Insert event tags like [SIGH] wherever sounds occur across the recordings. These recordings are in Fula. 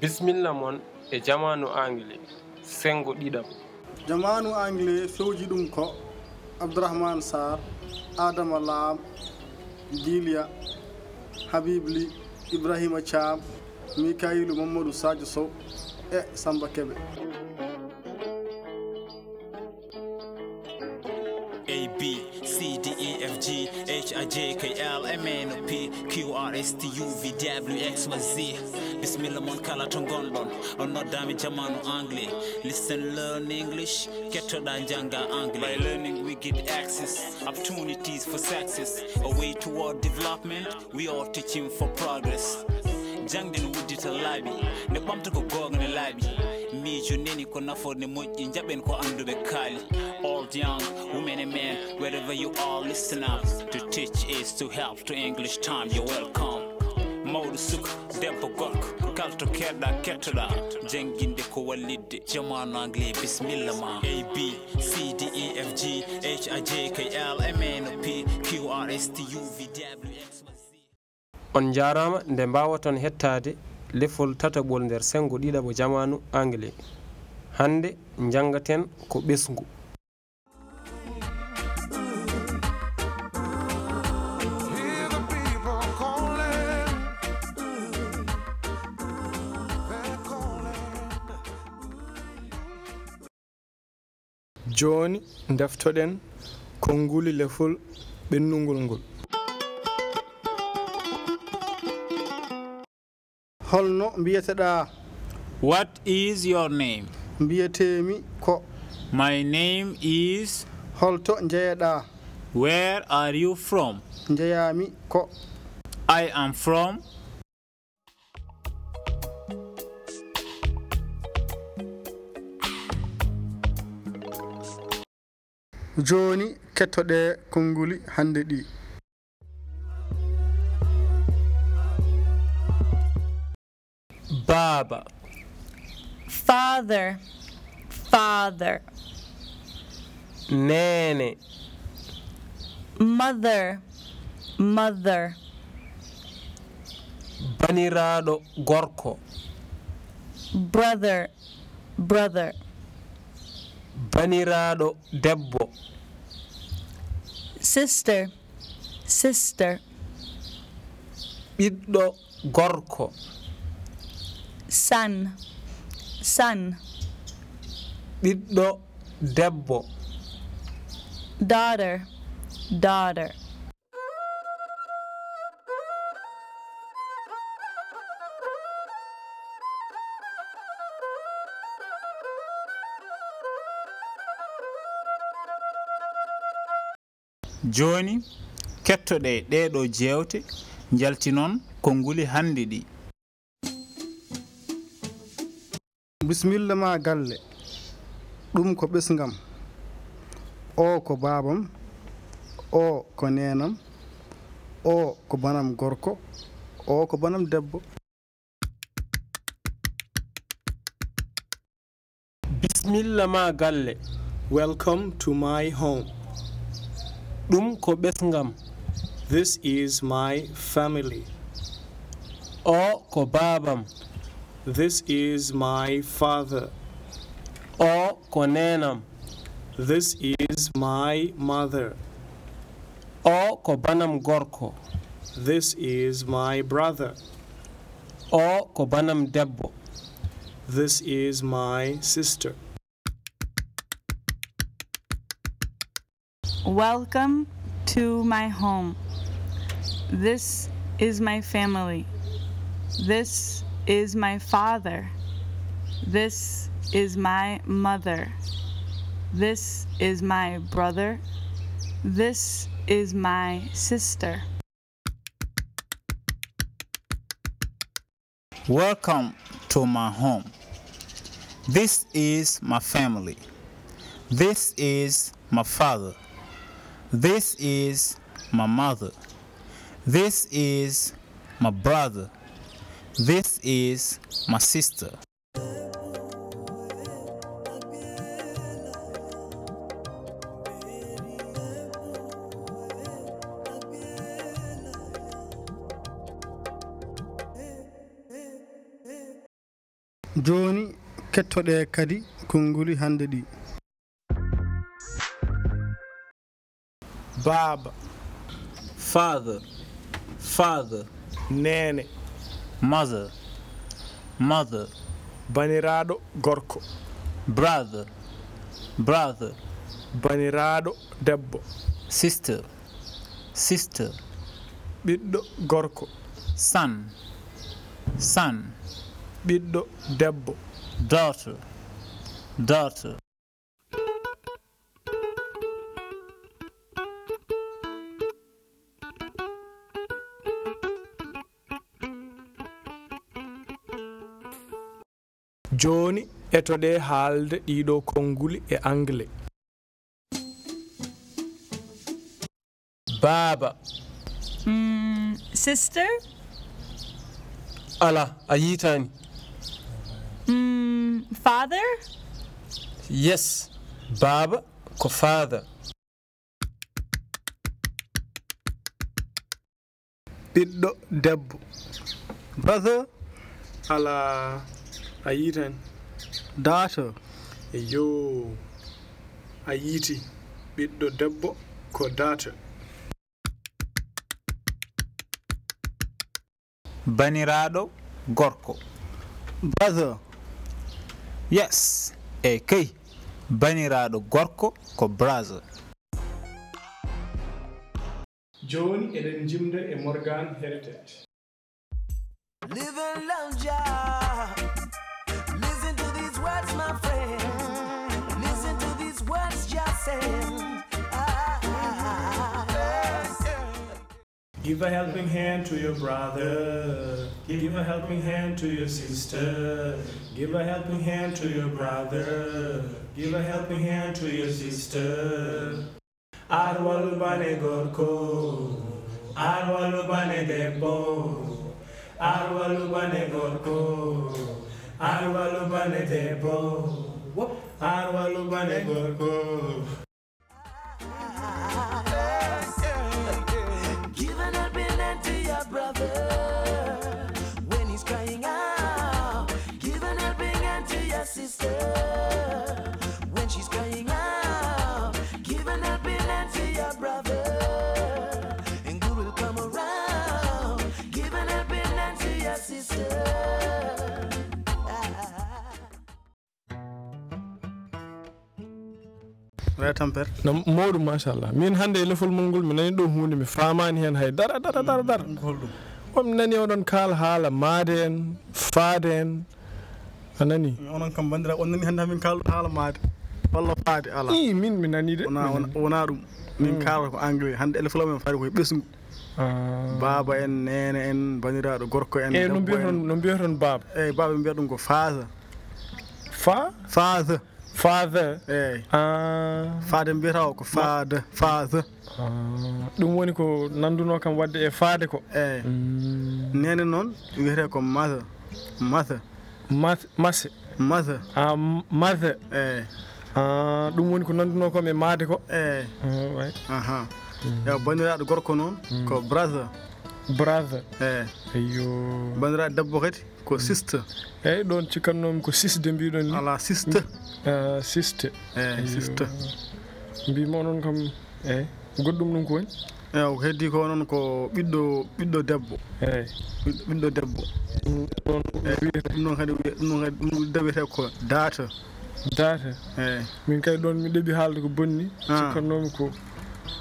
bisimilla moon e jamanu anglais sengo ɗiɗam. Jamanu anglais fewji ɗum ko abdourahmane sar adama lam dilia habibli ibrahima thiam mikailu mamadou sadio sow e samba keɓe A B C D E F G H I J K L M N O P Q R S T U V W X Y Z. bisimilla mon kala to gonɗon. On noddami jamanu anglais. Listen learn english. Kettoɗa jangga anglais. By learning we get access opportunities for success. A way toward development we are teaching for progress. Jangde no wuddita laaɓi nde ɓamta ko gonga ne laaɓi miijo neni ko nafoorde moƴƴi jaɓen ko anduɓe kaali. Old young women and men wherever you are listen up. To teach is to help to english time. You're welcome. mawɗo suka debbo gorko kalto keɗɗa kettoɗa. Jangguinde ko wallidde jamanu anglais bisimilla ma. A b c d e f g h a j k l m n o p q r s t u v w x on jarama nde mbawaton hettade lefol tataɓol nder sengo ɗiɗaɓo jamanu anglais. Hande jangaten ko ɓesgu. joni deftoɗen konnguli lefol ɓennugol ngol. Holno mbiyeteɗa what is your name? mbiyetemi ko my name is holto jeeyaɗa where are you from? Jeeyami ko i am from joni kettoɗe konnguli hande ɗi. Baba father. Father. Nene mother. Mother. Baniraɗo gorko. Brother. Brother. baniraɗo debbo. Sister sister. Ɓiɗɗo gorko. Son son. Ɓiɗɗo debbo. Daughter daughter. joni kettoɗe ɗeɗo jewte jalti noon ko nguli hannde ɗi. Bisimilla ma galle ɗum ko ɓesgam. O ko babam o ko nenam o ko banam gorko o ko banam debbo. Bisimilla ma galle welcome to my home. ɗum ko ɓesgam. This is my family. O ko baabam. This is my father. O ko nenam this is my mother. O ko banam gorko. This is my brother. O ko banam debbo. This is my sister. Welcome to my home. This is my family. This is my father. This is my mother. This is my brother. This is my sister. Welcome to my home. This is my family. This is my father. This is my mother. This is my brother. This is my sister. joni kettoɗe kadi konnguli hannde ɗi baaba. Father. Father. Nene mother. Mother. Baniraɗo gorko. Brother. Brother. Baniraɗo debbo. Sister. Sister. Ɓiɗɗo gorko. Son. Son. Ɓiɗɗo debbo. Daughter. Daughter. joni etoɗe haalde ɗiɗo konnguli e anglais baaba. Mm, sister? Ala a yitani mm, father? Yes baaba ko father. Ɓiɗɗo debbo. Brother ala. a yiitan daato. Eyo a yiiti ɓiɗɗo debbo ko daato. Baniraaɗo gorko. Brother yes e kay baniraaɗo gorko ko brother jooni eɗen jimda e morgan heritage. Live and love Give a helping hand to your brother. Give a helping hand to your sister. Give a helping hand to your brother. Give a helping hand to your sister. ar walu bane gorko. ar walu bane debbo. ar walu bane gorko. ar walu bane debbo. ar walu bane gorko. wona tampere. No mawɗum machallah. Min hannde e lefol mol ngol mi nani ɗo hunde mi famani hen hay dara dara dara dara. Holɗum omi nani oɗon kaala haala maade en faade en a nani onon kam bandira on nani hannde hamin kaalɗo haala maade. Walla faade ala i min mi nani de. Wona ɗum. Min hmm. kaala ko anglais hannde ele men faade koye ɓesngu ah. baaba en nene en baniraɗo gorko en eyi no mbiyaton no mbiyaton baaba. Eyyi baaba ɓe mbiyata ɗum ko phase fa phase fave eyyi ah. faade mbiyata o ko faade phase ah. ɗum woni ko nanduno kam wadde e faade ko? Eyyi mm. nene noon wiyete ko masa masa mase masa a masa eyyi ɗum woni ko nanduno kam e maade ko? Eyyi aha e mm. bandiraɗo gorko noon mm. ko brasa. brave. Eh. E eyo bandiraɗo debbo kadi ko mm. siste. Eyyi ɗon cikkannomi ko sisde mbiɗon ni. Ala siste. Mm. Ah, siste. Eh, eyi siste. Mbima onon kam eyyi goɗɗum ɗum ko woni? Eh, eyi ko heddi ko noon ko ɓiɗɗo ɓiɗɗo debbo. Eyyi ɓiɗɗo debbo. Ɗon ɗum ɗon kadi ɗum ɗon kadi ɗum dewiyete ko data daata. Eyyi min kay ɗon mi ɗeɓi haalde ko bonni. Ah. Cikkannomi ko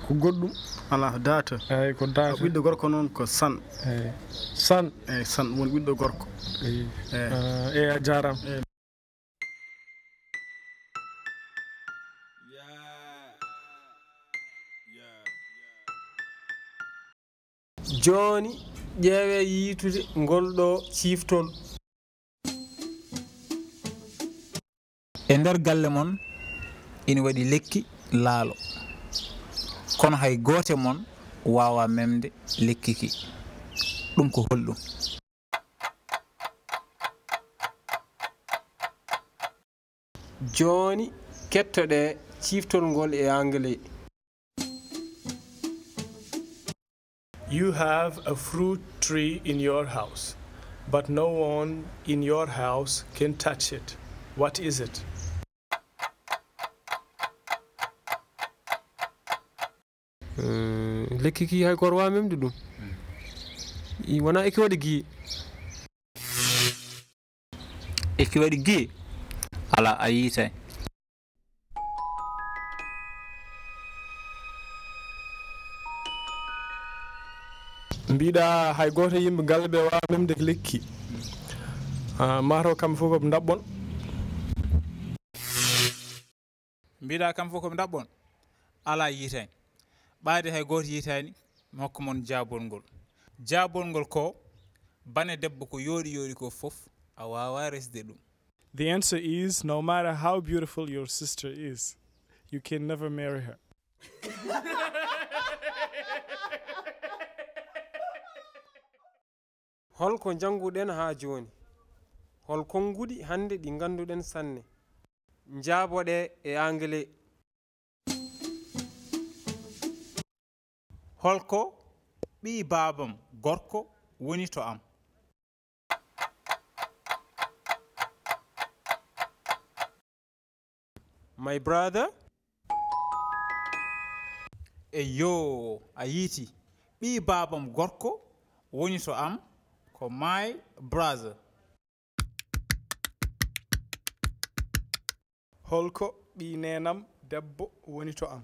ko goɗɗum? Ala data eyyi ko data ɓiɗɗo gorko noon ko san. Eyyi san. Eyyi san ɗum woni ɓiɗɗo gorko. Eyi eyyi eh, a jarama joni ƴeewe yiitude ngol ɗo ciiftol. E nder galle moon ina waɗi lekki laalo. kono hay goote moon wawa memde lekki ki ɗum ko holɗum. Joni kettoɗe ciftorgol e anglais. You have a fruit tree in your house but no one in your house can touch it. What is it? Eh, lekki ki hay goto wawi memde ɗum wona eki waɗi gui eki waɗi gui ala a yiitay mbiɗa hay goto yimɓe galɓe e wawa memde ko lekki. Mataw kamɓe fof koɓe daɓɓon mbiɗa kamɓe fof koɓe daɓɓon ala yiitani ɓaade hay gooto yiitani mi hokka moon jaabol ngol. Jaabol ngol ko bane debbo ko yooɗi yooɗi ko fof a wawa resde ɗum. The answer is no matter how beautiful your sister is you can never marry her. [LAUGHS] Holko janguɗen ha joni hol konnguɗi hannde ɗi ngannduɗen sanne. Jaaboɗe e anglais. holko ɓii baabam gorko woni to am. My brother? Eyo a yiiti ɓii baabam gorko woni to am ko my brother. Holko ɓii nenam debbo woni to am.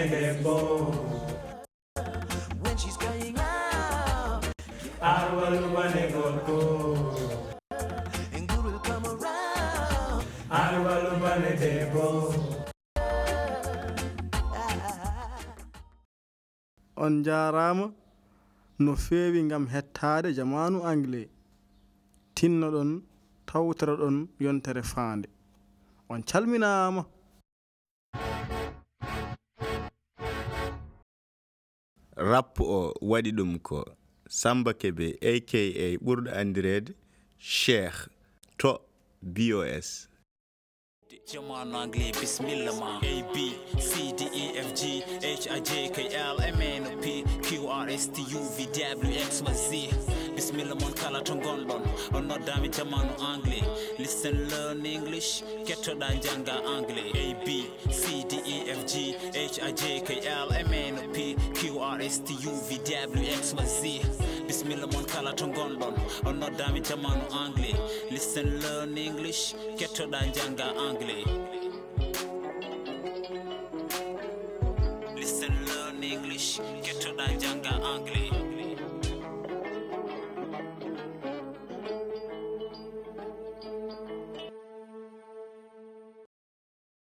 e debbo arwaluwane gorko arwaluwane debbo. On jarama no feewi gam hettade jamanu anglais. Tinnoɗon tawtoraɗon yontere faande. On calminama rappu o waɗi ɗum ko samba kebe aka ɓurɗo andirede cheikh to bos jamanu anglais bisimilla ma. A b c d e f g h i j k l m n o p q r s t u v w x y z. bisimilla moon kala to gonɗon. On noddami jamanu anglais. Listen learn english. Kettoɗa jangga anglais. A b c d e f g h i j k l m n o p q r s t u v w x y z. Bisimilla moon kala to gonɗon. On noddami jamanu anglais. Listen learn english. Kettoɗa jangga anglais.